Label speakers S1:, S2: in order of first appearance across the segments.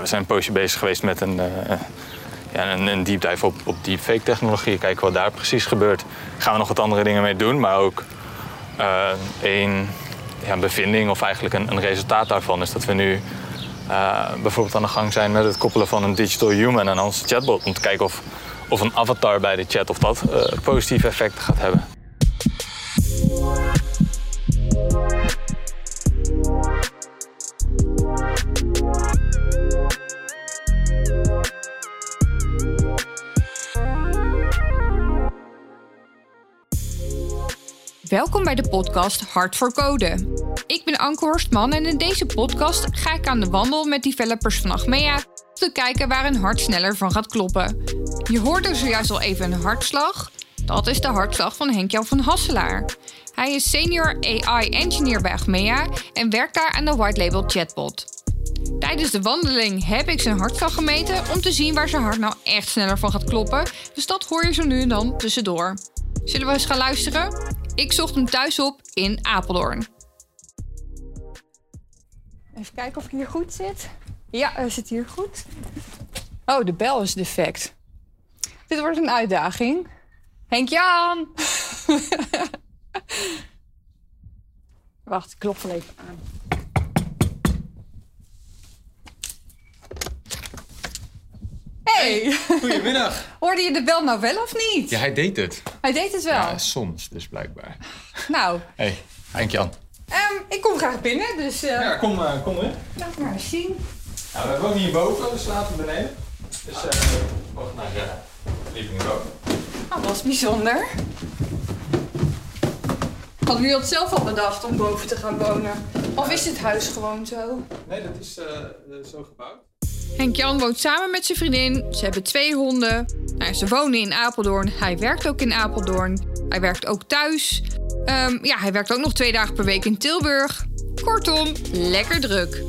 S1: we zijn een poosje bezig geweest met een, ja, een, deep dive op, op deepfake technologie. Kijken wat daar precies gebeurt. Gaan we nog wat andere dingen mee doen, maar ook een ja, bevinding of eigenlijk een, een, resultaat daarvan is dat we nu bijvoorbeeld aan de gang zijn met het koppelen van een digital human aan onze chatbot. Om te kijken of, of een avatar bij de chat of dat positieve effecten gaat hebben.
S2: Bij de podcast Hart voor Code. Ik ben Anke Horstman en in deze podcast ga ik aan de wandel met developers van Achmea om te kijken waar een hart sneller van gaat kloppen. Je hoorde zojuist al even een hartslag. Dat is de hartslag van Henk-Jan van Hasselaar. Hij is senior AI engineer bij Achmea en werkt daar aan de white label chatbot. Tijdens de wandeling heb ik zijn hartslag gemeten om te zien waar zijn hart nou echt sneller van gaat kloppen. Dus dat hoor je zo nu en dan tussendoor. Zullen we eens gaan luisteren? Ik zocht hem thuis op in Apeldoorn. Even kijken of ik hier goed zit. Ja, hij zit hier goed. Oh, de bel is defect. Dit wordt een uitdaging. Henk-Jan! Wacht, ik klop wel even aan. Hey!
S3: Goedemiddag.
S2: Hoorde je de bel nou wel of niet?
S3: Ja, hij deed het.
S2: Hij deed het wel?
S3: Ja, soms dus blijkbaar.
S2: Nou.
S3: Hey, Henk-Jan.
S2: Um, ik kom graag binnen, dus... Uh...
S3: Ja, kom, uh, kom in.
S2: Laat maar eens zien.
S3: Nou, we wonen hierboven, dus laten we beneden. Dus uh, wacht naar de living boven.
S2: Oh, dat is bijzonder. Hadden jullie dat zelf al bedacht om boven te gaan wonen? Of is dit huis gewoon zo?
S3: Nee, dat is zo gebouwd.
S2: Henk-Jan woont samen met zijn vriendin. Ze hebben twee honden. Nou, ze wonen in Apeldoorn. Hij werkt ook in Apeldoorn. Hij werkt ook thuis. Um, ja, hij werkt ook nog twee dagen per week in Tilburg. Kortom, lekker druk.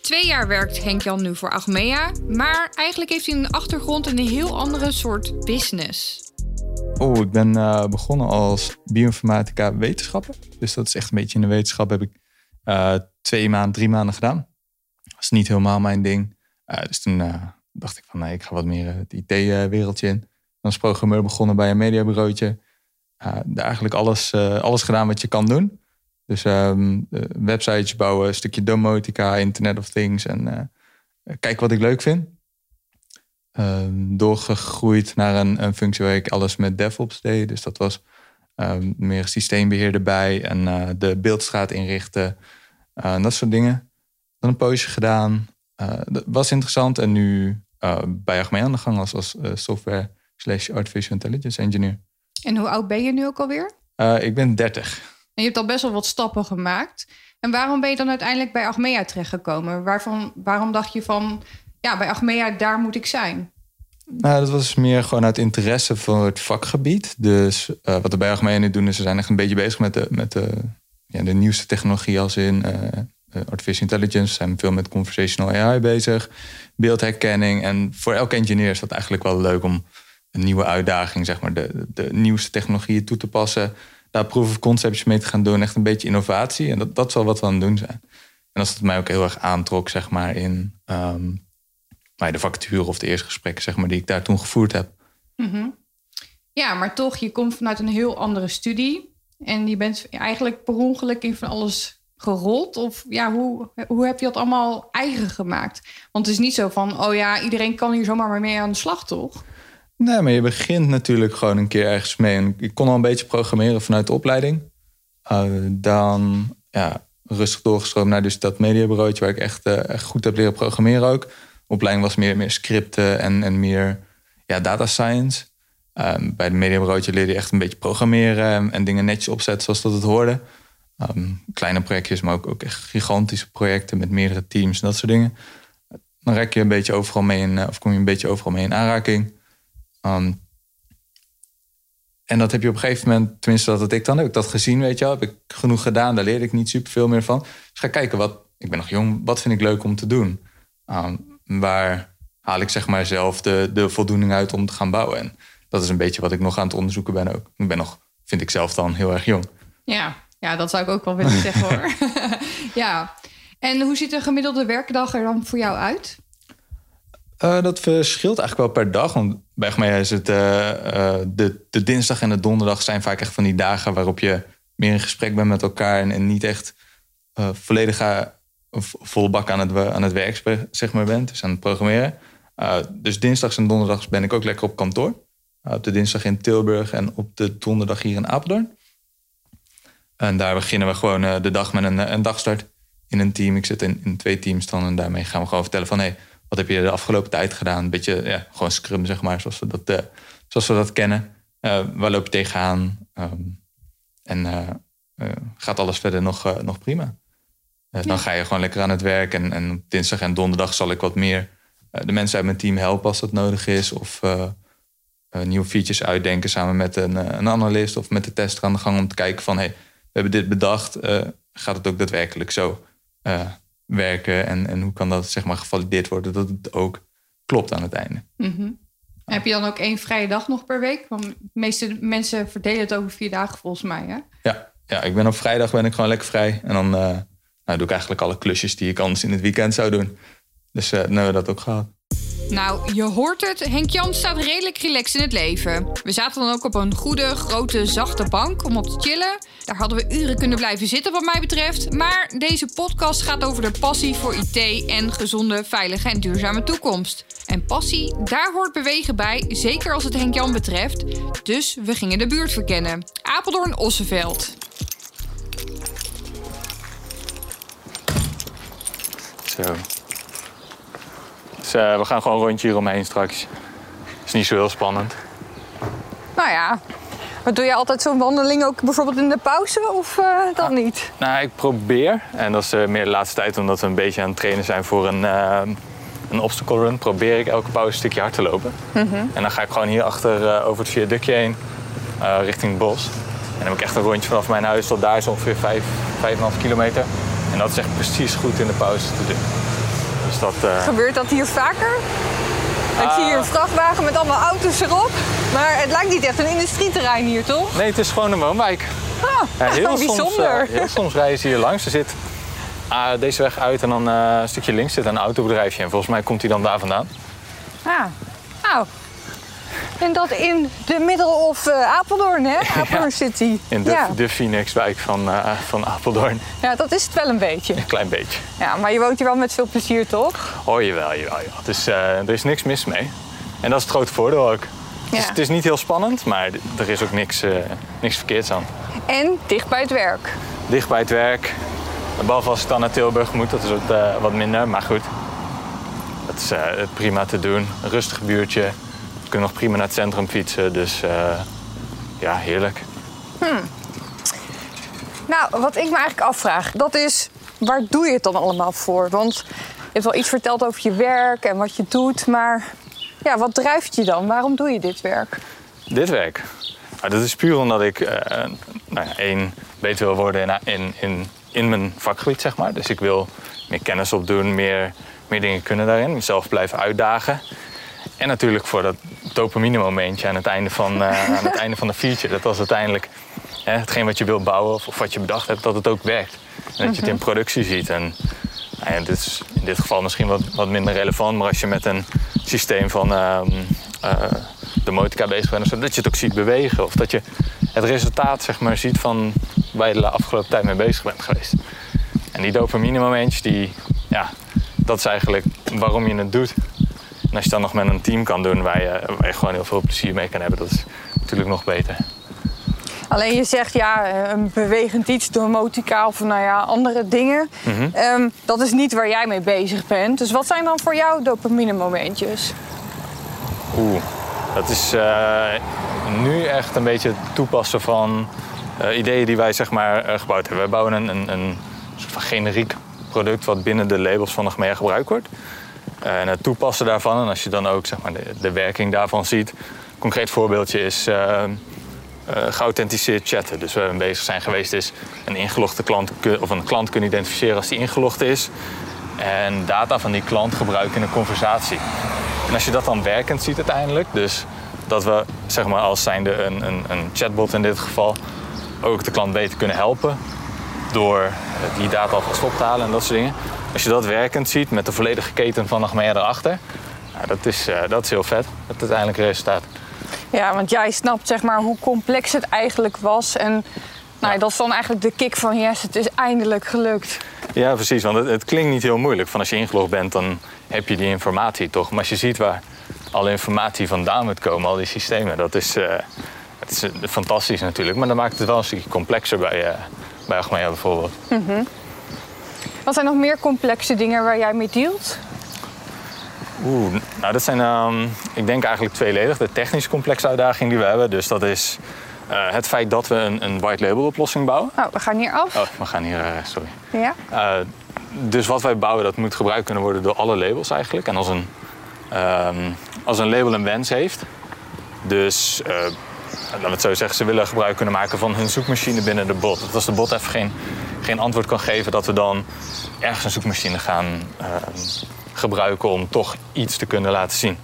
S2: Twee jaar werkt Henk-Jan nu voor Achmea. Maar eigenlijk heeft hij een achtergrond in een heel andere soort business.
S1: Oh, ik ben uh, begonnen als bioinformatica wetenschapper. Dus dat is echt een beetje in de wetenschap. Heb ik uh, twee maanden, drie maanden gedaan. Dat is niet helemaal mijn ding. Uh, dus toen uh, dacht ik van nee, ik ga wat meer het IT-wereldje in. Dan als programmeur begonnen bij een mediabureautje. Eigenlijk alles, alles gedaan wat je kan doen. Dus um, websites bouwen, een stukje domotica, Internet of Things. En kijk wat ik leuk vind. Um, doorgegroeid naar een, een, functie waar ik alles met DevOps deed. Dus dat was um, meer systeembeheer erbij en de beeldstraat inrichten. dat soort dingen. Dan een poosje gedaan. Uh, dat was interessant. En nu uh, bij Achmea aan de gang als, als uh, software slash artificial intelligence engineer.
S2: En hoe oud ben je nu ook alweer?
S1: ik ben 30.
S2: En je hebt al best wel wat stappen gemaakt. En waarom ben je dan uiteindelijk bij Achmea terechtgekomen? Waarvan, waarom dacht je van, ja, bij Achmea, daar moet ik zijn?
S1: Nou, dat was meer gewoon uit interesse voor het vakgebied. Dus wat we bij Achmea nu doen, is ze zijn echt een beetje bezig met de, met de, ja, de nieuwste technologie als in uh, artificial intelligence, zijn veel met conversational AI bezig, beeldherkenning. En voor elke engineer is dat eigenlijk wel leuk om een nieuwe uitdaging, zeg maar, de, de nieuwste technologieën toe te passen. Daar proof of concepts mee te gaan doen, echt een beetje innovatie. En dat, dat zal wat we aan het doen zijn. En dat is het mij ook heel erg aantrok, zeg maar, in um, de vacature of de eerste gesprekken, zeg maar, die ik daar toen gevoerd heb.
S2: Mm Ja, maar toch, je komt vanuit een heel andere studie. En je bent eigenlijk per ongeluk in van alles gerold? Of ja, hoe, hoe heb je dat allemaal eigen gemaakt? Want het is niet zo van, oh ja, iedereen kan hier zomaar maar mee aan de slag, toch?
S1: Nee, maar je begint natuurlijk gewoon een keer ergens mee. En ik kon al een beetje programmeren vanuit de opleiding. Uh, dan ja, rustig doorgestroomd naar dus dat mediabureautje... waar ik echt, uh, echt goed heb leren programmeren ook. De opleiding was meer, meer scripten en, en meer ja, data science. Um, bij het mediabureautje leerde je echt een beetje programmeren... En, en dingen netjes opzetten zoals dat het hoorde... Um, kleine projectjes, maar ook, ook echt gigantische projecten met meerdere teams en dat soort dingen. Dan rek je een beetje overal mee in, eh, of kom je een beetje overal mee in aanraking. Um, en dat heb je op een gegeven moment, tenminste dat had ik dan ook, dat gezien, weet je wel. Heb ik genoeg gedaan, daar leerde ik niet super veel meer van. Dus ga kijken, wat, ik ben nog jong, wat vind ik leuk om te doen? Um, waar haal ik zeg maar zelf de, de voldoening uit om te gaan bouwen? En dat is een beetje wat ik nog aan het onderzoeken ben ook. Ik ben nog, vind ik zelf dan, heel erg jong.
S2: Ja, ja, dat zou ik ook wel willen zeggen hoor. ja. En hoe ziet een gemiddelde werkdag er dan voor jou uit?
S1: Uh, dat verschilt eigenlijk wel per dag. Want bij mij is het uh, de, de dinsdag en de donderdag zijn vaak echt van die dagen waarop je meer in gesprek bent met elkaar en, en niet echt volledig volle bak aan het, aan het werk zeg maar, bent, dus aan het programmeren. dus dinsdags en donderdags ben ik ook lekker op kantoor. op de dinsdag in Tilburg en op de donderdag hier in Apeldoorn. En daar beginnen we gewoon de dag met een, een dagstart in een team. Ik zit in, in twee teams dan en daarmee gaan we gewoon vertellen van... Hey, wat heb je de afgelopen tijd gedaan? Een beetje ja, gewoon scrum, zeg maar, zoals we dat, uh, zoals we dat kennen. Uh, waar loop je tegenaan? Um, en uh, gaat alles verder nog, nog prima? Dan ga je gewoon lekker aan het werk. En, en dinsdag en donderdag zal ik wat meer de mensen uit mijn team helpen als dat nodig is. Of nieuwe features uitdenken samen met een, een analist of met de tester aan de gang om te kijken van hey, hebben dit bedacht. gaat het ook daadwerkelijk zo? werken en, en hoe kan dat zeg maar gevalideerd worden dat het ook klopt aan het einde.
S2: Mhm. Heb je dan ook één vrije dag nog per week? Want de meeste mensen verdelen het over vier dagen volgens mij. Hè?
S1: Ja, ja, ik ben op vrijdag ben ik gewoon lekker vrij. En dan uh, nou, doe ik eigenlijk alle klusjes die ik anders in het weekend zou doen. Dus uh, dan hebben we dat ook gehad.
S2: Nou, je hoort het. Henk Jan staat redelijk relaxed in het leven. We zaten dan ook op een goede, grote, zachte bank om op te chillen. Daar hadden we uren kunnen blijven zitten, wat mij betreft. Maar deze podcast gaat over de passie voor IT en gezonde, veilige en duurzame toekomst. En passie, daar hoort bewegen bij, zeker als het Henk Jan betreft. Dus we gingen de buurt verkennen. Apeldoorn-Osseveld.
S1: Zo. Uh, we gaan gewoon een rondje hieromheen straks. Is niet zo heel spannend.
S2: Nou ja, maar doe je altijd zo'n wandeling ook bijvoorbeeld in de pauze of uh, dan niet?
S1: Nou, ik probeer. En dat is uh, meer de laatste tijd omdat we een beetje aan het trainen zijn voor een, uh, een obstacle run. Probeer ik elke pauze een stukje hard te lopen. Mm -hmm. En dan ga ik gewoon hier achter over het viaductje heen richting het bos. En dan heb ik echt een rondje vanaf mijn huis tot daar is ongeveer 5, 5,5 kilometer. En dat is echt precies goed in de pauze te doen.
S2: Dus dat, uh... Gebeurt dat hier vaker? Ik zie hier een vrachtwagen met allemaal auto's erop. Maar het lijkt niet echt een industrieterrein hier, toch?
S1: Nee, het is gewoon een woonwijk.
S2: Ah, ja, heel bijzonder.
S1: Soms, heel soms rijden ze hier langs. Er zit uh, deze weg uit en dan uh, een stukje links zit een autobedrijfje. En volgens mij komt hij dan daar vandaan.
S2: Ah, nou, en dat in de middel of uh, Apeldoorn, hè? Apeldoorn City.
S1: In de, ja. de Phoenixwijk van, uh, van Apeldoorn.
S2: Ja, dat is het wel een beetje.
S1: Een klein beetje.
S2: Ja, maar je woont hier wel met veel plezier, toch?
S1: Oh, jawel, jawel. jawel. Dus uh, er is niks mis mee. En dat is het grote voordeel ook. Ja. Dus het is niet heel spannend, maar er is ook niks, niks verkeerds aan.
S2: En dicht bij het werk.
S1: Dicht bij het werk. Behalve als ik dan naar Tilburg moet, dat is wat, wat minder. Maar goed, dat is prima te doen. Een rustig buurtje kunnen nog prima naar het centrum fietsen, dus uh, ja, heerlijk.
S2: Hmm. Nou, wat ik me eigenlijk afvraag, dat is waar doe je het dan allemaal voor? Want je hebt wel iets verteld over je werk en wat je doet, maar ja, wat drijft je dan? Waarom doe je dit werk?
S1: Dit werk? Nou, dat is puur omdat ik uh, nou ja, één beter wil worden in, in, in, in mijn vakgebied, zeg maar. Dus ik wil meer kennis opdoen, meer, meer dingen kunnen daarin, mezelf blijven uitdagen. En natuurlijk voor dat dopamine momentje aan het einde van, uh, aan het einde van de feature. Dat was uiteindelijk hè, hetgeen wat je wilt bouwen of, of, wat je bedacht hebt, dat het ook werkt. En dat je het in mhm. productie ziet. En, nou ja, dit is in dit geval misschien wat, wat minder relevant, maar als je met een systeem van uh, uh, domotica bezig bent, dat je het ook ziet bewegen. Of dat je het resultaat zeg maar, ziet van waar je de afgelopen tijd mee bezig bent geweest. En die dopamine momentjes, die, ja, dat is eigenlijk waarom je het doet. En als je dan nog met een team kan doen waar je, waar je gewoon heel veel plezier mee kan hebben, dat is natuurlijk nog beter.
S2: Alleen je zegt ja, een bewegend iets, domotica of nou ja, andere dingen. Mhm. Ehm, dat is niet waar jij mee bezig bent. Dus wat zijn dan voor jou dopamine momentjes?
S1: Oeh, dat is uh, nu echt een beetje het toepassen van uh, ideeën die wij zeg maar uh, gebouwd hebben. We bouwen een, een, een soort van generiek product wat binnen de labels van de gemeente gebruikt wordt. Eh, en het toepassen daarvan, en als je dan ook zeg maar, de, werking daarvan ziet. Een concreet voorbeeldje is uh, geauthenticeerd chatten. Dus waar we bezig zijn geweest is een ingelogde klant of een klant kunnen identificeren als die ingelogd is. En data van die klant gebruiken in een conversatie. En als je dat dan werkend ziet uiteindelijk, dus dat we zeg maar als zijnde een, een, een chatbot in dit geval ook de klant beter kunnen helpen door die data alvast op te halen en dat soort dingen. Als je dat werkend ziet met de volledige keten van Achmea erachter, Nou, dat, is, uh, dat is heel vet, het uiteindelijke resultaat.
S2: Ja, want jij snapt zeg maar hoe complex het eigenlijk was. En nou, ja. dat is dan eigenlijk de kick van yes, het is eindelijk gelukt.
S1: Ja, precies. Want het, het, klinkt niet heel moeilijk. Van als je ingelogd bent, dan heb je die informatie toch. Maar als je ziet waar alle informatie vandaan moet komen, al die systemen, dat is, uh, het is fantastisch natuurlijk. Maar dan maakt het wel een stukje complexer bij, uh, bij Achmea bijvoorbeeld. Mm
S2: Wat zijn nog meer complexe dingen waar jij mee dealt?
S1: Oeh, nou dat zijn, um, ik denk eigenlijk tweeledig. De technische complexe uitdaging die we hebben. Dus dat is uh, het feit dat we een, een white label oplossing bouwen.
S2: Oh, we gaan hier af.
S1: Oh, we gaan hier, uh, sorry.
S2: Ja.
S1: Uh, dus wat wij bouwen, dat moet gebruikt kunnen worden door alle labels eigenlijk. En als een, um, als een label een wens heeft, dus laten we het zo zeggen, ze willen gebruik kunnen maken van hun zoekmachine binnen de bot. Dat als de bot even geen, geen antwoord kan geven, dat we dan ergens een zoekmachine gaan gebruiken om toch iets te kunnen laten zien.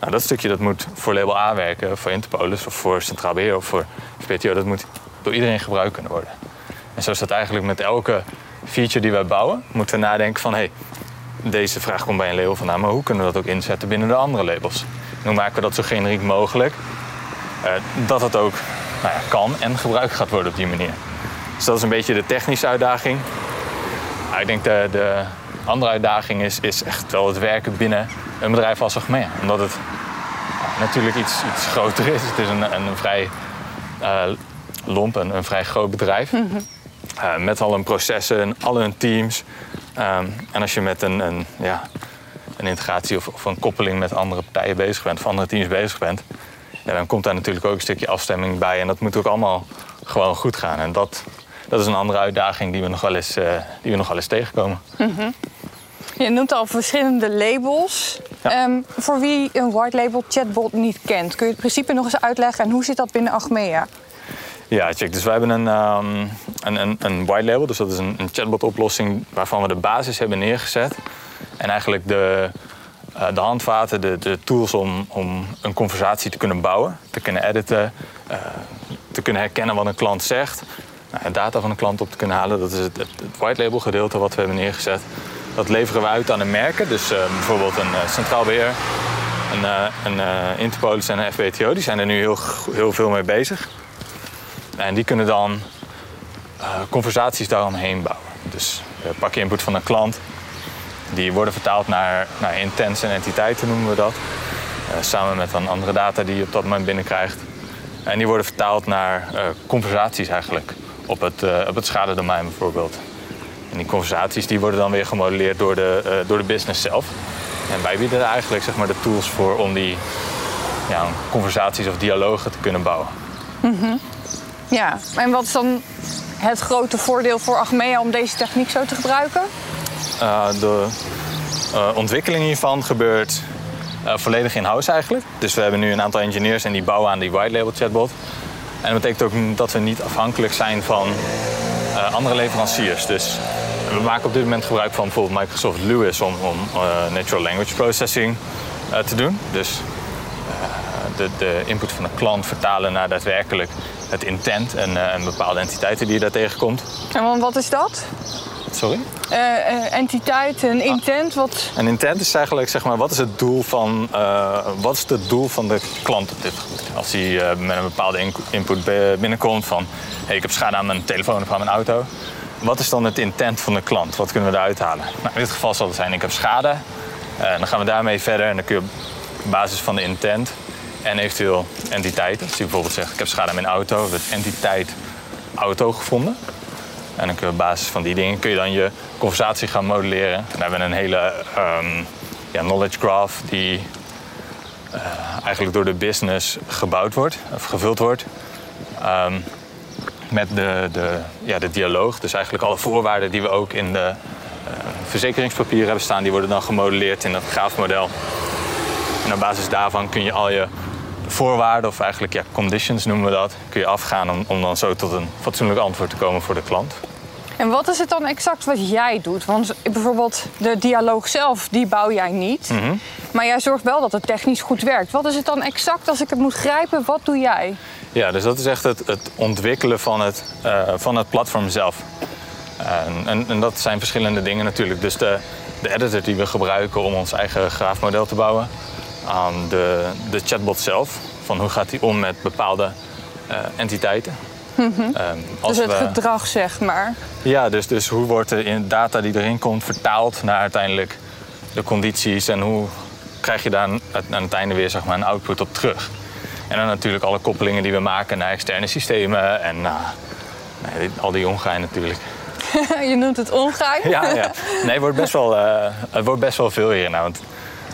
S1: Nou, dat stukje dat moet voor label A werken, voor Interpolis of voor Centraal Beheer of voor PTO. Dat moet door iedereen gebruikt kunnen worden. En zo is dat eigenlijk met elke feature die wij bouwen, moeten we nadenken van hé, hey, deze vraag komt bij een label vandaan, maar hoe kunnen we dat ook inzetten binnen de andere labels? En hoe maken we dat zo generiek mogelijk? Uh, dat het ook nou ja, kan en gebruikt gaat worden op die manier. Dus dat is een beetje de technische uitdaging. Ik denk de, de andere uitdaging is, is echt wel het werken binnen een bedrijf als Achmea. Omdat het natuurlijk iets, iets groter is. Het is een, een vrij uh, lomp, een, een vrij groot bedrijf. Mm -hmm. uh, met al hun processen en al hun teams. Um, en als je met een, een, ja, een integratie of, of, een koppeling met andere partijen bezig bent, of andere teams bezig bent, ja, dan komt daar natuurlijk ook een stukje afstemming bij. En dat moet ook allemaal gewoon goed gaan. En dat, dat is een andere uitdaging die we nog wel eens, uh, die we nog wel eens tegenkomen.
S2: Mm -hmm. Je noemt al verschillende labels. Ja. Um, voor wie een white label chatbot niet kent, kun je het principe nog eens uitleggen en hoe zit dat binnen Achmea?
S1: Ja, check. Dus wij hebben een, um, een, een, een, white label, dus dat is een, een chatbot-oplossing waarvan we de basis hebben neergezet. En eigenlijk de, uh, de handvaten, de, de tools om, om een conversatie te kunnen bouwen, te kunnen editen, uh, te kunnen herkennen wat een klant zegt, nou, data van een klant op te kunnen halen. Dat is het, het, white label gedeelte wat we hebben neergezet. Dat leveren we uit aan de merken. Dus uh, bijvoorbeeld een uh, Centraal Beheer, een, uh, een Interpolis en een FBTO. Die zijn er nu heel, heel veel mee bezig. En die kunnen dan conversaties daaromheen bouwen. Dus pak je input van een klant. Die worden vertaald naar, naar intents en entiteiten noemen we dat. samen met dan andere data die je op dat moment binnenkrijgt. En die worden vertaald naar conversaties eigenlijk. Op het, op het schadedomein bijvoorbeeld. En die conversaties die worden dan weer gemodelleerd door de, uh, door de business zelf. En wij bieden er eigenlijk zeg maar, de tools voor om die ja, conversaties of dialogen te kunnen bouwen.
S2: Mm -hmm. Ja, en wat is dan het grote voordeel voor Achmea om deze techniek zo te gebruiken?
S1: Uh, de uh, ontwikkeling hiervan gebeurt volledig in-house eigenlijk. Dus we hebben nu een aantal engineers en die bouwen aan die white label chatbot. En dat betekent ook dat we niet afhankelijk zijn van andere leveranciers. Dus we maken op dit moment gebruik van bijvoorbeeld Microsoft Lewis om, om uh, natural language processing uh, te doen. Dus de, de, input van de klant vertalen naar daadwerkelijk het intent en, en bepaalde entiteiten die je daar tegenkomt.
S2: En wat is dat?
S1: Sorry?
S2: entiteit, een intent, wat?
S1: Een intent is eigenlijk, zeg maar, wat is het doel van, wat is het doel van de klant op dit gebied? Als hij met een bepaalde input binnenkomt van, hey, ik heb schade aan mijn telefoon of aan mijn auto, wat is dan het intent van de klant? Wat kunnen we eruit halen? Nou, in dit geval zal het zijn, ik heb schade. Dan gaan we daarmee verder en dan kun je op basis van de intent en eventueel entiteit. Als je bijvoorbeeld zegt, ik heb schade aan mijn auto, de entiteit auto gevonden. En dan op basis van die dingen kun je dan je conversatie gaan modelleren. En dan hebben we een hele um, ja, knowledge graph die uh, eigenlijk door de business gebouwd wordt, of gevuld wordt. Um, met de, de, ja, de dialoog. Dus eigenlijk alle voorwaarden die we ook in de uh, verzekeringspapieren hebben staan, die worden dan gemodelleerd in dat graafmodel. En op basis daarvan kun je al je voorwaarden, of eigenlijk ja, conditions noemen we dat, kun je afgaan om, om dan zo tot een fatsoenlijk antwoord te komen voor de klant.
S2: En wat is het dan exact wat jij doet? Want bijvoorbeeld de dialoog zelf, die bouw jij niet. Mm -hmm. Maar jij zorgt wel dat het technisch goed werkt. Wat is het dan exact als ik het moet grijpen? Wat doe jij?
S1: Ja, dus dat is echt het, het ontwikkelen van het, uh, van het platform zelf. En, en, en, dat zijn verschillende dingen natuurlijk. Dus de, de editor die we gebruiken om ons eigen graafmodel te bouwen. Aan de, de chatbot zelf. Van hoe gaat hij om met bepaalde eh, entiteiten. Ehm, als
S2: Dus het
S1: we-
S2: gedrag, zeg maar.
S1: ja, dus, dus hoe wordt de in- data die erin komt vertaald naar uiteindelijk de condities en hoe krijg je daar aan het- einde weer zeg maar, een output op terug. En dan natuurlijk alle koppelingen die we maken naar externe systemen en nou, nee, al die ongein natuurlijk.
S2: je noemt het ongeheim.
S1: Ja, ja. Nee, het wordt best wel, eh, het wordt best wel veel hier. Nou, want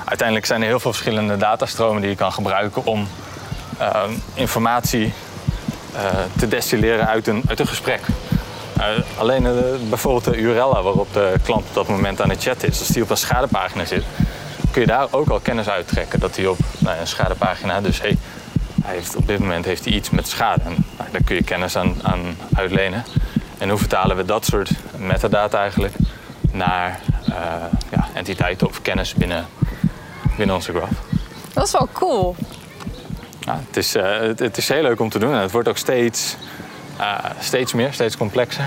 S1: uiteindelijk zijn er heel veel verschillende datastromen die je kan gebruiken om eh, informatie eh, te destilleren uit een, uit een gesprek. Eh, alleen eh, bijvoorbeeld de URL waarop de klant op dat moment aan het chatten is, als die op een schadepagina zit, kun je daar ook al kennis uittrekken dat hij op nou, een schadepagina, dus hey, hij heeft, op dit moment heeft hij iets met schade. En, nou, daar kun je kennis aan, aan uitlenen. En hoe vertalen we dat soort metadata eigenlijk naar ja, entiteiten of kennis binnen, binnen onze graph?
S2: Dat is wel cool.
S1: Ja, het, is, eh, het, het is heel leuk om te doen en het wordt ook steeds, eh, steeds meer, steeds complexer.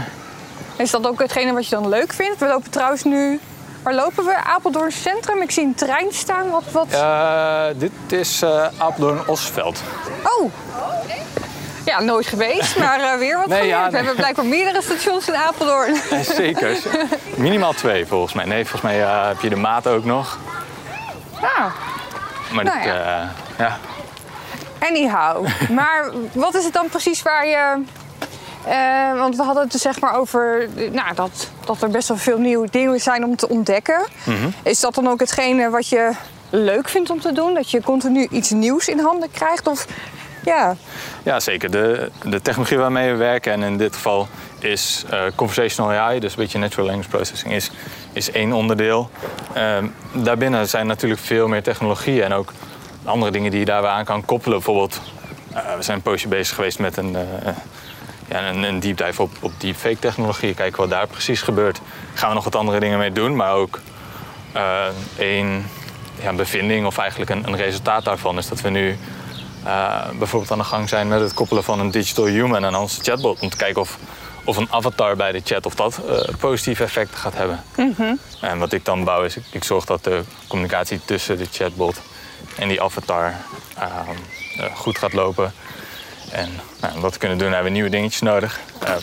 S2: Is dat ook hetgene wat je dan leuk vindt? We lopen trouwens nu... Waar lopen we? Apeldoorn Centrum. Ik zie een trein staan. Wat, wat...
S1: Eh, dit is Apeldoorn-Osveld.
S2: Oh! Ja, nooit geweest, maar weer wat
S1: Nee,
S2: geleerd.
S1: ja,
S2: We hebben blijkbaar meerdere stations in Apeldoorn.
S1: Zeker. Minimaal twee volgens mij. Nee, volgens mij heb je de maat ook nog.
S2: Ja,
S1: Maar
S2: Nou ja.
S1: eh, ja.
S2: anyhow. Maar wat is het dan precies waar je... eh, want we hadden het dus zeg maar over nou, dat, dat er best wel veel nieuwe dingen zijn om te ontdekken.
S1: Mhm.
S2: Is dat dan ook hetgene wat je leuk vindt om te doen? Dat je continu iets nieuws in handen krijgt? Of ja,
S1: Ja, zeker. De, de technologie waarmee we werken, en in dit geval is eh, conversational AI, dus een beetje natural language processing, is, is één onderdeel. Ehm, daarbinnen zijn natuurlijk veel meer technologieën en ook andere dingen die je daar weer aan kan koppelen. Bijvoorbeeld, eh, we zijn een poosje bezig geweest met een, eh, ja, een, deep dive op, op deepfake technologie. Kijken wat daar precies gebeurt. Gaan we nog wat andere dingen mee doen, maar ook eh, één ja, bevinding of eigenlijk een, een resultaat daarvan is dat we nu bijvoorbeeld aan de gang zijn met het koppelen van een digital human aan onze chatbot. Om te kijken of, of een avatar bij de chat of dat eh, positieve effecten gaat hebben. En wat ik dan bouw is, ik, ik zorg dat de communicatie tussen de chatbot en die avatar ehm, eh, goed gaat lopen. En nou, om dat te kunnen doen hebben we nieuwe dingetjes nodig. Eh,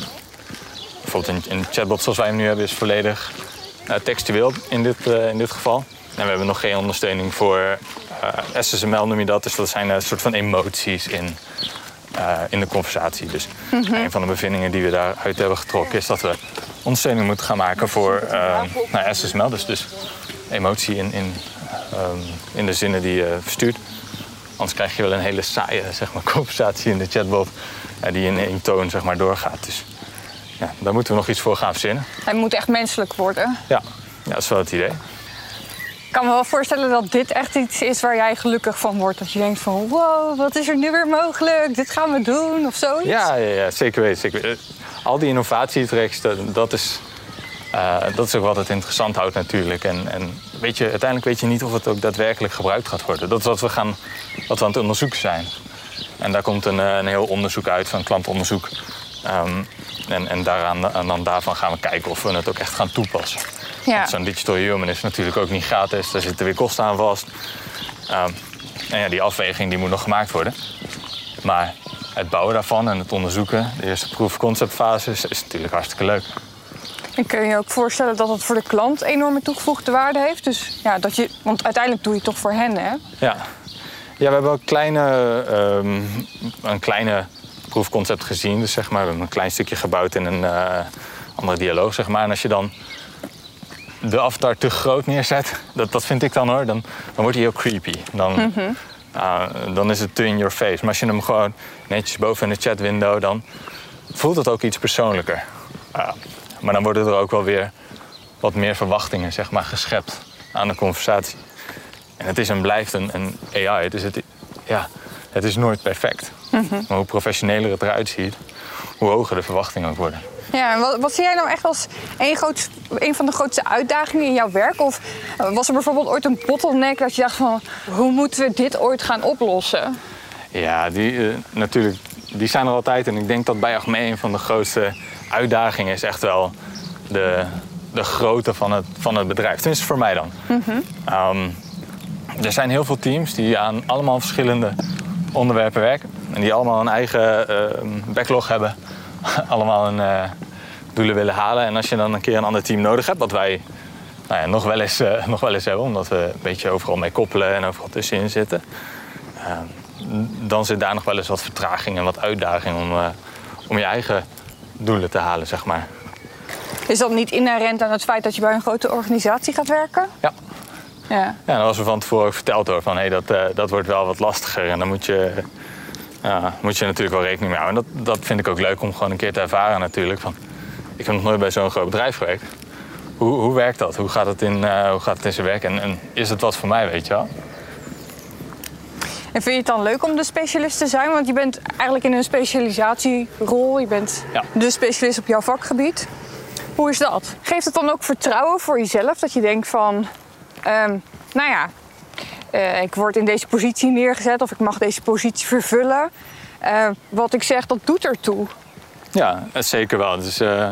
S1: bijvoorbeeld een, een chatbot zoals wij hem nu hebben is volledig textueel in dit, in dit geval. En we hebben nog geen ondersteuning voor SSML noem je dat. Dus dat zijn een soort van emoties in, eh, in de conversatie. Dus een van de bevindingen die we daaruit hebben getrokken is dat we ondersteuning moeten gaan maken voor eh, nou, SSML. Dus, dus emotie in, in, ehm, in de zinnen die je verstuurt. Anders krijg je wel een hele saaie zeg maar, conversatie in de chatbot eh, die in één toon zeg maar, doorgaat. Dus ja, daar moeten we nog iets voor gaan verzinnen.
S2: hij moet echt menselijk worden.
S1: Ja, ja dat is wel het idee.
S2: Kan me wel voorstellen dat dit echt iets is waar jij gelukkig van wordt. Dat je denkt van wow, wat is er nu weer mogelijk? Dit gaan we doen of zoiets.
S1: Ja, ja, ja zeker weten. Weten. Al die innovatietracks, dat, is, eh, dat is ook wat het interessant houdt natuurlijk. En, en weet je, uiteindelijk weet je niet of het ook daadwerkelijk gebruikt gaat worden. Dat is wat we, gaan, wat aan het onderzoeken zijn. En daar komt een, eh, een heel onderzoek uit van klantonderzoek. Ehm, en en daaraan, en dan daarvan gaan we kijken of we het ook echt gaan toepassen.
S2: Ja.
S1: Zo'n digital human is natuurlijk ook niet gratis. Daar zitten weer kosten aan vast. Ehm, en ja, die afweging die moet nog gemaakt worden. Maar het bouwen daarvan en het onderzoeken, de eerste proof-concept-fase, is, is natuurlijk hartstikke leuk.
S2: En kun je je ook voorstellen dat het voor de klant enorme toegevoegde waarde heeft. Dus ja, dat je, want uiteindelijk doe je het toch voor hen, hè?
S1: Ja, ja we hebben ook kleine, ehm, een kleine proefconcept gezien. Dus zeg maar, we hebben een klein stukje gebouwd in een eh, andere dialoog. Zeg maar. En als je dan de avatar te groot neerzet, dat, dat vind ik dan hoor, dan, dan wordt hij heel creepy. Dan, eh, dan is het te in your face. Maar als je hem gewoon netjes boven in de chatwindow, dan voelt het ook iets persoonlijker. Uh, maar dan worden er ook wel weer wat meer verwachtingen zeg maar, geschept aan de conversatie. En het is en blijft een, een AI. Dus het, ja, het is nooit perfect. Maar hoe professioneler het eruit ziet, hoe hoger de verwachtingen ook worden.
S2: Ja, en wat, wat zie jij nou echt als een, groot, een van de grootste uitdagingen in jouw werk? Of eh, was er bijvoorbeeld ooit een bottleneck dat je dacht van... hoe moeten we dit ooit gaan oplossen?
S1: Ja, die, eh, natuurlijk, die zijn er altijd. En ik denk dat bij Achmea een van de grootste uitdagingen is echt wel de, de grootte van het, van het bedrijf. Tenminste voor mij dan. Ehm, er zijn heel veel teams die aan allemaal verschillende onderwerpen werken. En die allemaal een eigen uh, backlog hebben. allemaal een uh, doelen willen halen. En als je dan een keer een ander team nodig hebt, wat wij nou ja, nog, wel eens, uh, nog wel eens hebben, omdat we een beetje overal mee koppelen en overal tussenin zitten. dan zit daar nog wel eens wat vertraging en wat uitdaging om, om je eigen doelen te halen, zeg maar.
S2: Is dat niet inherent aan het feit dat je bij een grote organisatie gaat werken?
S1: Ja. Ja, ja dat was er van tevoren ook verteld hoor. Van hey, dat, dat wordt wel wat lastiger. En dan moet je, uh, moet je natuurlijk wel rekening mee houden. En dat, dat vind ik ook leuk om gewoon een keer te ervaren natuurlijk. Van, ik heb nog nooit bij zo'n groot bedrijf gewerkt. Hoe, hoe werkt dat? Hoe gaat het in, uh, hoe gaat het in zijn werk? En, en is het wat voor mij, weet je wel?
S2: En vind je het dan leuk om de specialist te zijn? Want je bent eigenlijk in een specialisatierol. Je bent ja. de specialist op jouw vakgebied. Hoe is dat? Geeft het dan ook vertrouwen voor jezelf? Dat je denkt van, um, nou ja, uh, ik word in deze positie neergezet of ik mag deze positie vervullen. Uh, wat ik zeg, dat doet ertoe.
S1: Ja, zeker wel. Dus, uh,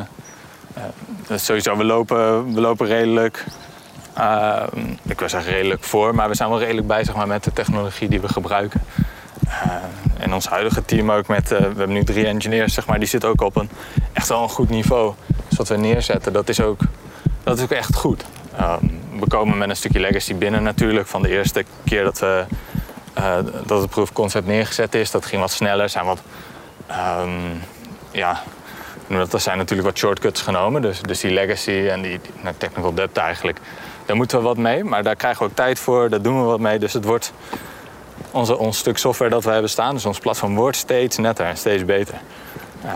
S1: sowieso, we lopen, we lopen redelijk, ik wil zeggen redelijk voor, maar we zijn wel redelijk bij zeg maar, met de technologie die we gebruiken. en ons huidige team ook met, we hebben nu drie engineers, zeg maar, die zitten ook op een echt wel een goed niveau. Dus wat we neerzetten, dat is ook, dat is ook echt goed. Um, we komen met een stukje legacy binnen natuurlijk. Van de eerste keer dat, we, dat het proof concept neergezet is. Dat ging wat sneller. Zijn wat, um, ja, er zijn natuurlijk wat shortcuts genomen. Dus, dus die legacy en die, nou, technical debt eigenlijk. Daar moeten we wat mee. Maar daar krijgen we ook tijd voor. Daar doen we wat mee. Dus het wordt onze, ons stuk software dat we hebben staan. Dus ons platform wordt steeds netter en steeds beter. Uh,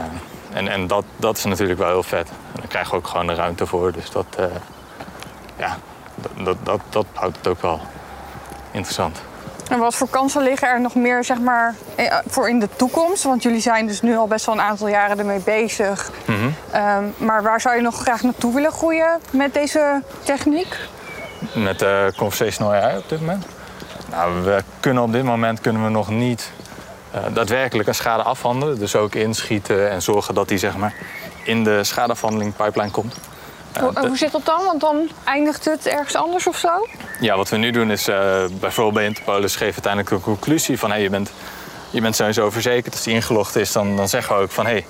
S1: en en dat, dat is natuurlijk wel heel vet. En daar krijgen we ook gewoon de ruimte voor. Dus dat, uh, ja, dat, dat, dat houdt het ook wel interessant.
S2: En wat voor kansen liggen er nog meer zeg maar, eh, voor in de toekomst? Want jullie zijn dus nu al best wel een aantal jaren ermee bezig. Mm -hmm. maar waar zou je nog graag naartoe willen groeien met deze techniek?
S1: Met uh, conversational AI op dit moment? Nou, we kunnen op dit moment kunnen we nog niet uh, daadwerkelijk een schade afhandelen. Dus ook inschieten en zorgen dat die zeg maar, in de schadeafhandeling pipeline komt.
S2: Hoe, hoe zit dat dan? Want dan eindigt het ergens anders of zo?
S1: Ja, wat we nu doen is uh, bijvoorbeeld bij Interpolis geven uiteindelijk een conclusie van hey, je, bent, je bent sowieso verzekerd. Als die ingelogd is, dan, dan zeggen we ook van hey,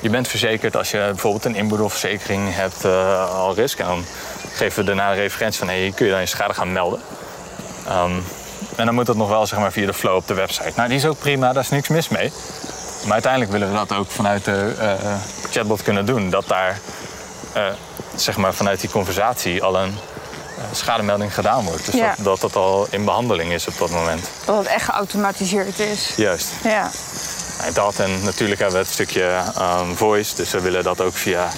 S1: je bent verzekerd als je bijvoorbeeld een inboedelverzekering hebt uh, al risk. En dan geven we daarna een referentie van hey, kun je dan je schade gaan melden. Um, en dan moet dat nog wel zeg maar, via de flow op de website. Nou, die is ook prima, daar is niks mis mee. Maar uiteindelijk willen we dat ook vanuit de uh, chatbot kunnen doen. Dat daar zeg maar, vanuit die conversatie al een schademelding gedaan wordt. Dus dat, dat, dat al in behandeling is op dat moment.
S2: Dat het echt geautomatiseerd is.
S1: Juist.
S2: Ja.
S1: En dat en natuurlijk hebben we het stukje um, voice. Dus we willen dat ook via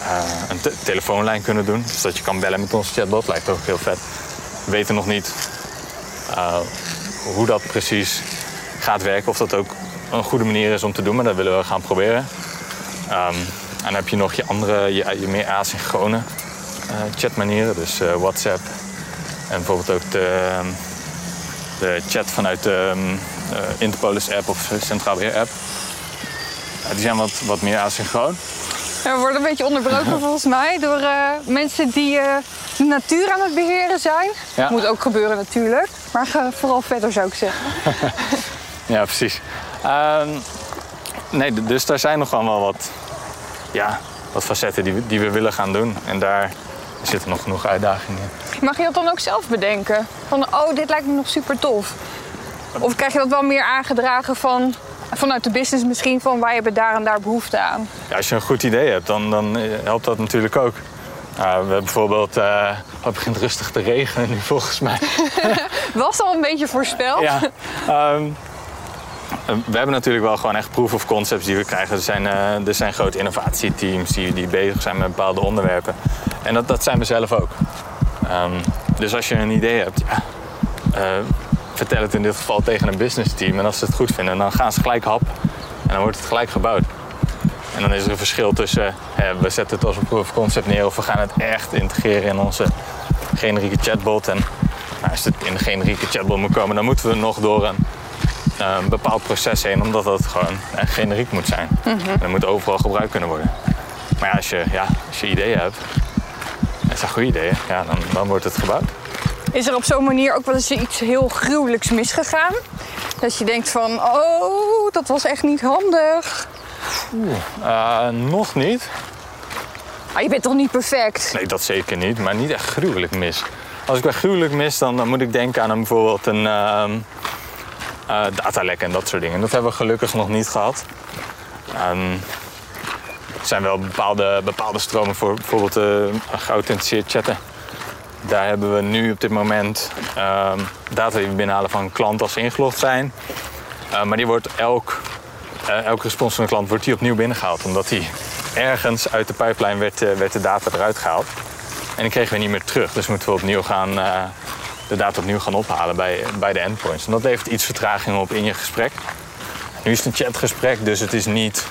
S1: uh, een te telefoonlijn kunnen doen. Dus dat je kan bellen met onze chatbot. Lijkt ook heel vet. We weten nog niet uh, hoe dat precies gaat werken. Of dat ook een goede manier is om te doen. Maar dat willen we gaan proberen. Um, en dan heb je nog je andere, je, je meer asynchrone chatmanieren. Dus uh, WhatsApp en bijvoorbeeld ook de, ehm, de chat vanuit de um, uh, Interpolis app of Centraal Beheer app. die zijn wat, wat meer asynchroon.
S2: We worden een beetje onderbroken volgens mij door mensen die de natuur aan het beheren zijn. Ja. Moet ook gebeuren natuurlijk. Maar vooral verder zou ik zeggen.
S1: ja, precies. Um, nee, dus daar zijn nog wel wat ja, wat facetten die we, die we willen gaan doen. En daar zitten nog genoeg uitdagingen in.
S2: Mag je dat dan ook zelf bedenken? Van, oh, dit lijkt me nog super tof. Of krijg je dat wel meer aangedragen van, vanuit de business misschien, van wij hebben daar en daar behoefte aan?
S1: Ja, als je een goed idee hebt, dan, dan helpt dat natuurlijk ook. Uh, we hebben bijvoorbeeld, uh, het begint rustig te regenen nu volgens mij.
S2: Was al een beetje voorspeld?
S1: Ja. Um, we hebben natuurlijk wel gewoon echt proof of concepts die we krijgen. Er zijn, uh, er zijn grote innovatieteams die, die bezig zijn met bepaalde onderwerpen. En dat, dat zijn we zelf ook. Um, dus als je een idee hebt, uh, vertel het in dit geval tegen een business team. En als ze het goed vinden, dan gaan ze gelijk hap. En dan wordt het gelijk gebouwd. En dan is er een verschil tussen we zetten het als een proof of concept neer of we gaan het echt integreren in onze generieke chatbot. En nou, als het in de generieke chatbot moet komen, dan moeten we nog door een uh, een bepaald proces heen, omdat dat gewoon generiek moet zijn. Mm -hmm. En moet overal gebruikt kunnen worden. Maar ja, als je, ja, als je ideeën hebt, en het zijn goede ideeën, ja, dan, dan wordt het gebouwd.
S2: Is er op zo'n manier ook wel eens iets heel gruwelijks misgegaan? Dat je denkt van, oh, dat was echt niet handig.
S1: Uh, nog niet.
S2: Ah, je bent toch niet perfect?
S1: Nee, dat zeker niet, maar niet echt gruwelijk mis. Als ik bij gruwelijk mis, dan, dan moet ik denken aan een, bijvoorbeeld een uh, uh, datalek en dat soort dingen. Dat hebben we gelukkig nog niet gehad. Um, er zijn wel bepaalde, bepaalde stromen voor bijvoorbeeld uh, geauthenticeerd chatten. Daar hebben we nu op dit moment ehm, data die we binnenhalen van klanten als ze ingelogd zijn. maar die wordt elk, elke respons van een klant wordt die opnieuw binnengehaald. Omdat die ergens uit de pijplijn werd, werd de data eruit gehaald. En die kregen we niet meer terug. Dus moeten we opnieuw gaan, uh, de data opnieuw gaan ophalen bij, bij de endpoints. En dat levert iets vertraging op in je gesprek. Nu is het een chatgesprek, dus het is niet.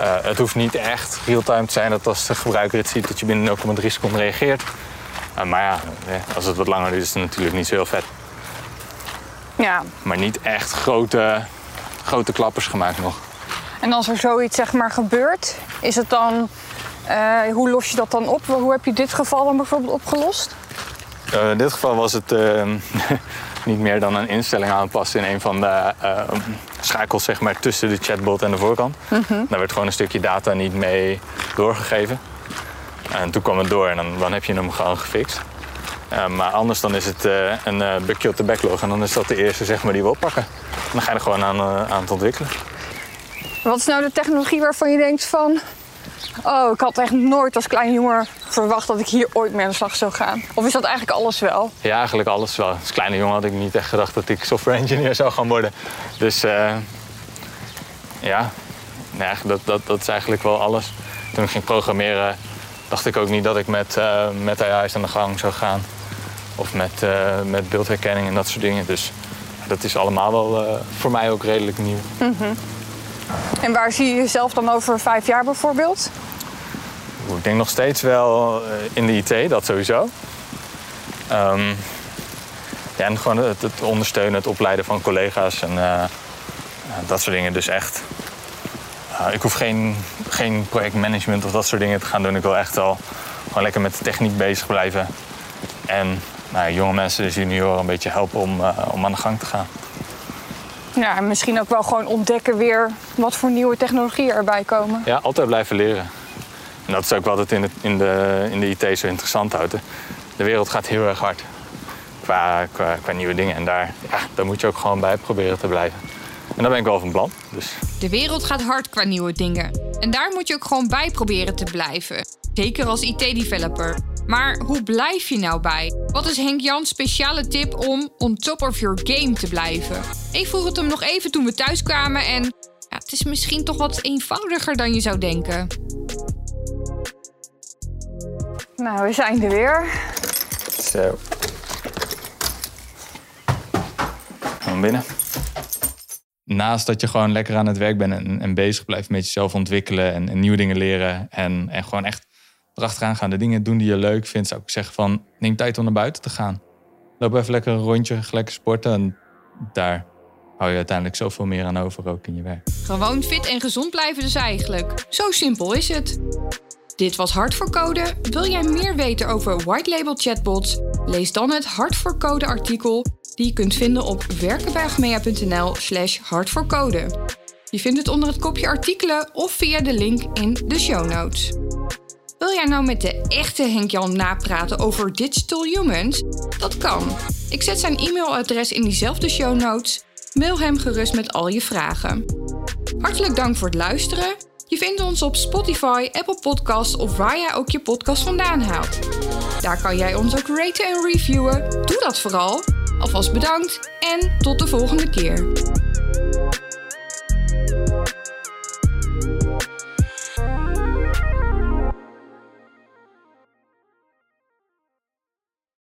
S1: Uh, het hoeft niet echt real-time te zijn dat als de gebruiker het ziet dat je binnen 0,3 seconden reageert. Uh, maar ja, als het wat langer duurt, is het natuurlijk niet zo heel vet.
S2: Ja.
S1: Maar niet echt grote, grote klappers gemaakt nog.
S2: En als er zoiets zeg maar gebeurt, is het dan uh, hoe los je dat dan op? Hoe heb je dit geval dan bijvoorbeeld opgelost?
S1: Uh, in dit geval was het uh, niet meer dan een instelling aanpassen in een van de schakels zeg maar, tussen de chatbot en de voorkant. Mm -hmm. Daar werd gewoon een stukje data niet mee doorgegeven. En toen kwam het door en dan, dan heb je hem gewoon gefixt. maar anders dan is het een bugje op de backlog en dan is dat de eerste zeg maar, die we oppakken. En dan ga je er gewoon aan, aan het ontwikkelen.
S2: Wat is nou de technologie waarvan je denkt van Oh, ik had echt nooit als kleine jongen verwacht dat ik hier ooit mee aan de slag zou gaan. Of is dat eigenlijk alles wel?
S1: Ja, eigenlijk alles wel. Als kleine jongen had ik niet echt gedacht dat ik software engineer zou gaan worden. Dus uh, ja, nee, dat, dat, dat is eigenlijk wel alles. Toen ik ging programmeren, dacht ik ook niet dat ik met, uh, met AI's aan de gang zou gaan. Of met, uh, met beeldherkenning en dat soort dingen. Dus dat is allemaal wel voor mij ook redelijk nieuw.
S2: Mm -hmm. En waar zie je jezelf dan over vijf jaar bijvoorbeeld?
S1: Ik denk nog steeds wel in de IT, dat sowieso. Um, ja, en gewoon het, ondersteunen, het opleiden van collega's en uh, dat soort dingen. Dus echt, ik hoef geen, geen projectmanagement of dat soort dingen te gaan doen. Ik wil echt wel gewoon lekker met de techniek bezig blijven. En nou, jonge mensen, junioren, een beetje helpen om, om aan de gang te gaan.
S2: Ja, en misschien ook wel gewoon ontdekken weer wat voor nieuwe technologieën erbij komen.
S1: Ja, altijd blijven leren. En dat is ook wat het in de, in de, in de IT zo interessant houdt. De wereld gaat heel erg hard qua, qua, qua nieuwe dingen. En daar, ja, daar moet je ook gewoon bij proberen te blijven. En daar ben ik wel van plan. Dus.
S2: De wereld gaat hard qua nieuwe dingen. En daar moet je ook gewoon bij proberen te blijven. Zeker als IT-developer. Maar hoe blijf je nou bij? Wat is Henk Jans speciale tip om on top of your game te blijven? Ik vroeg het hem nog even toen we thuis kwamen en ja, het is misschien toch wat eenvoudiger dan je zou denken. Nou, we zijn er weer.
S1: Zo. Gaan binnen.
S4: Naast dat je gewoon lekker aan het werk bent en, en bezig blijft met jezelf ontwikkelen en, en nieuwe dingen leren en, en gewoon echt erachteraan gaan. De dingen doen die je leuk vindt, zou ik zeggen van neem tijd om naar buiten te gaan. Loop even lekker een rondje, lekker sporten en daar hou je uiteindelijk zoveel meer aan over ook in je werk.
S2: Gewoon fit en gezond blijven dus eigenlijk. Zo simpel is het. Dit was Hart voor Code. Wil jij meer weten over white label chatbots? Lees dan het Hart voor Code artikel die je kunt vinden op werkenbergmea.nl slash hartvoorcode. Je vindt het onder het kopje artikelen of via de link in de show notes. Wil jij nou met de echte Henk-Jan napraten over Digital Humans? Dat kan. Ik zet zijn e-mailadres in diezelfde show notes. Mail hem gerust met al je vragen. Hartelijk dank voor het luisteren. Je vindt ons op Spotify, Apple Podcasts of waar jij ook je podcast vandaan haalt. Daar kan jij ons ook raten en reviewen. Doe dat vooral. Alvast bedankt en tot de volgende keer.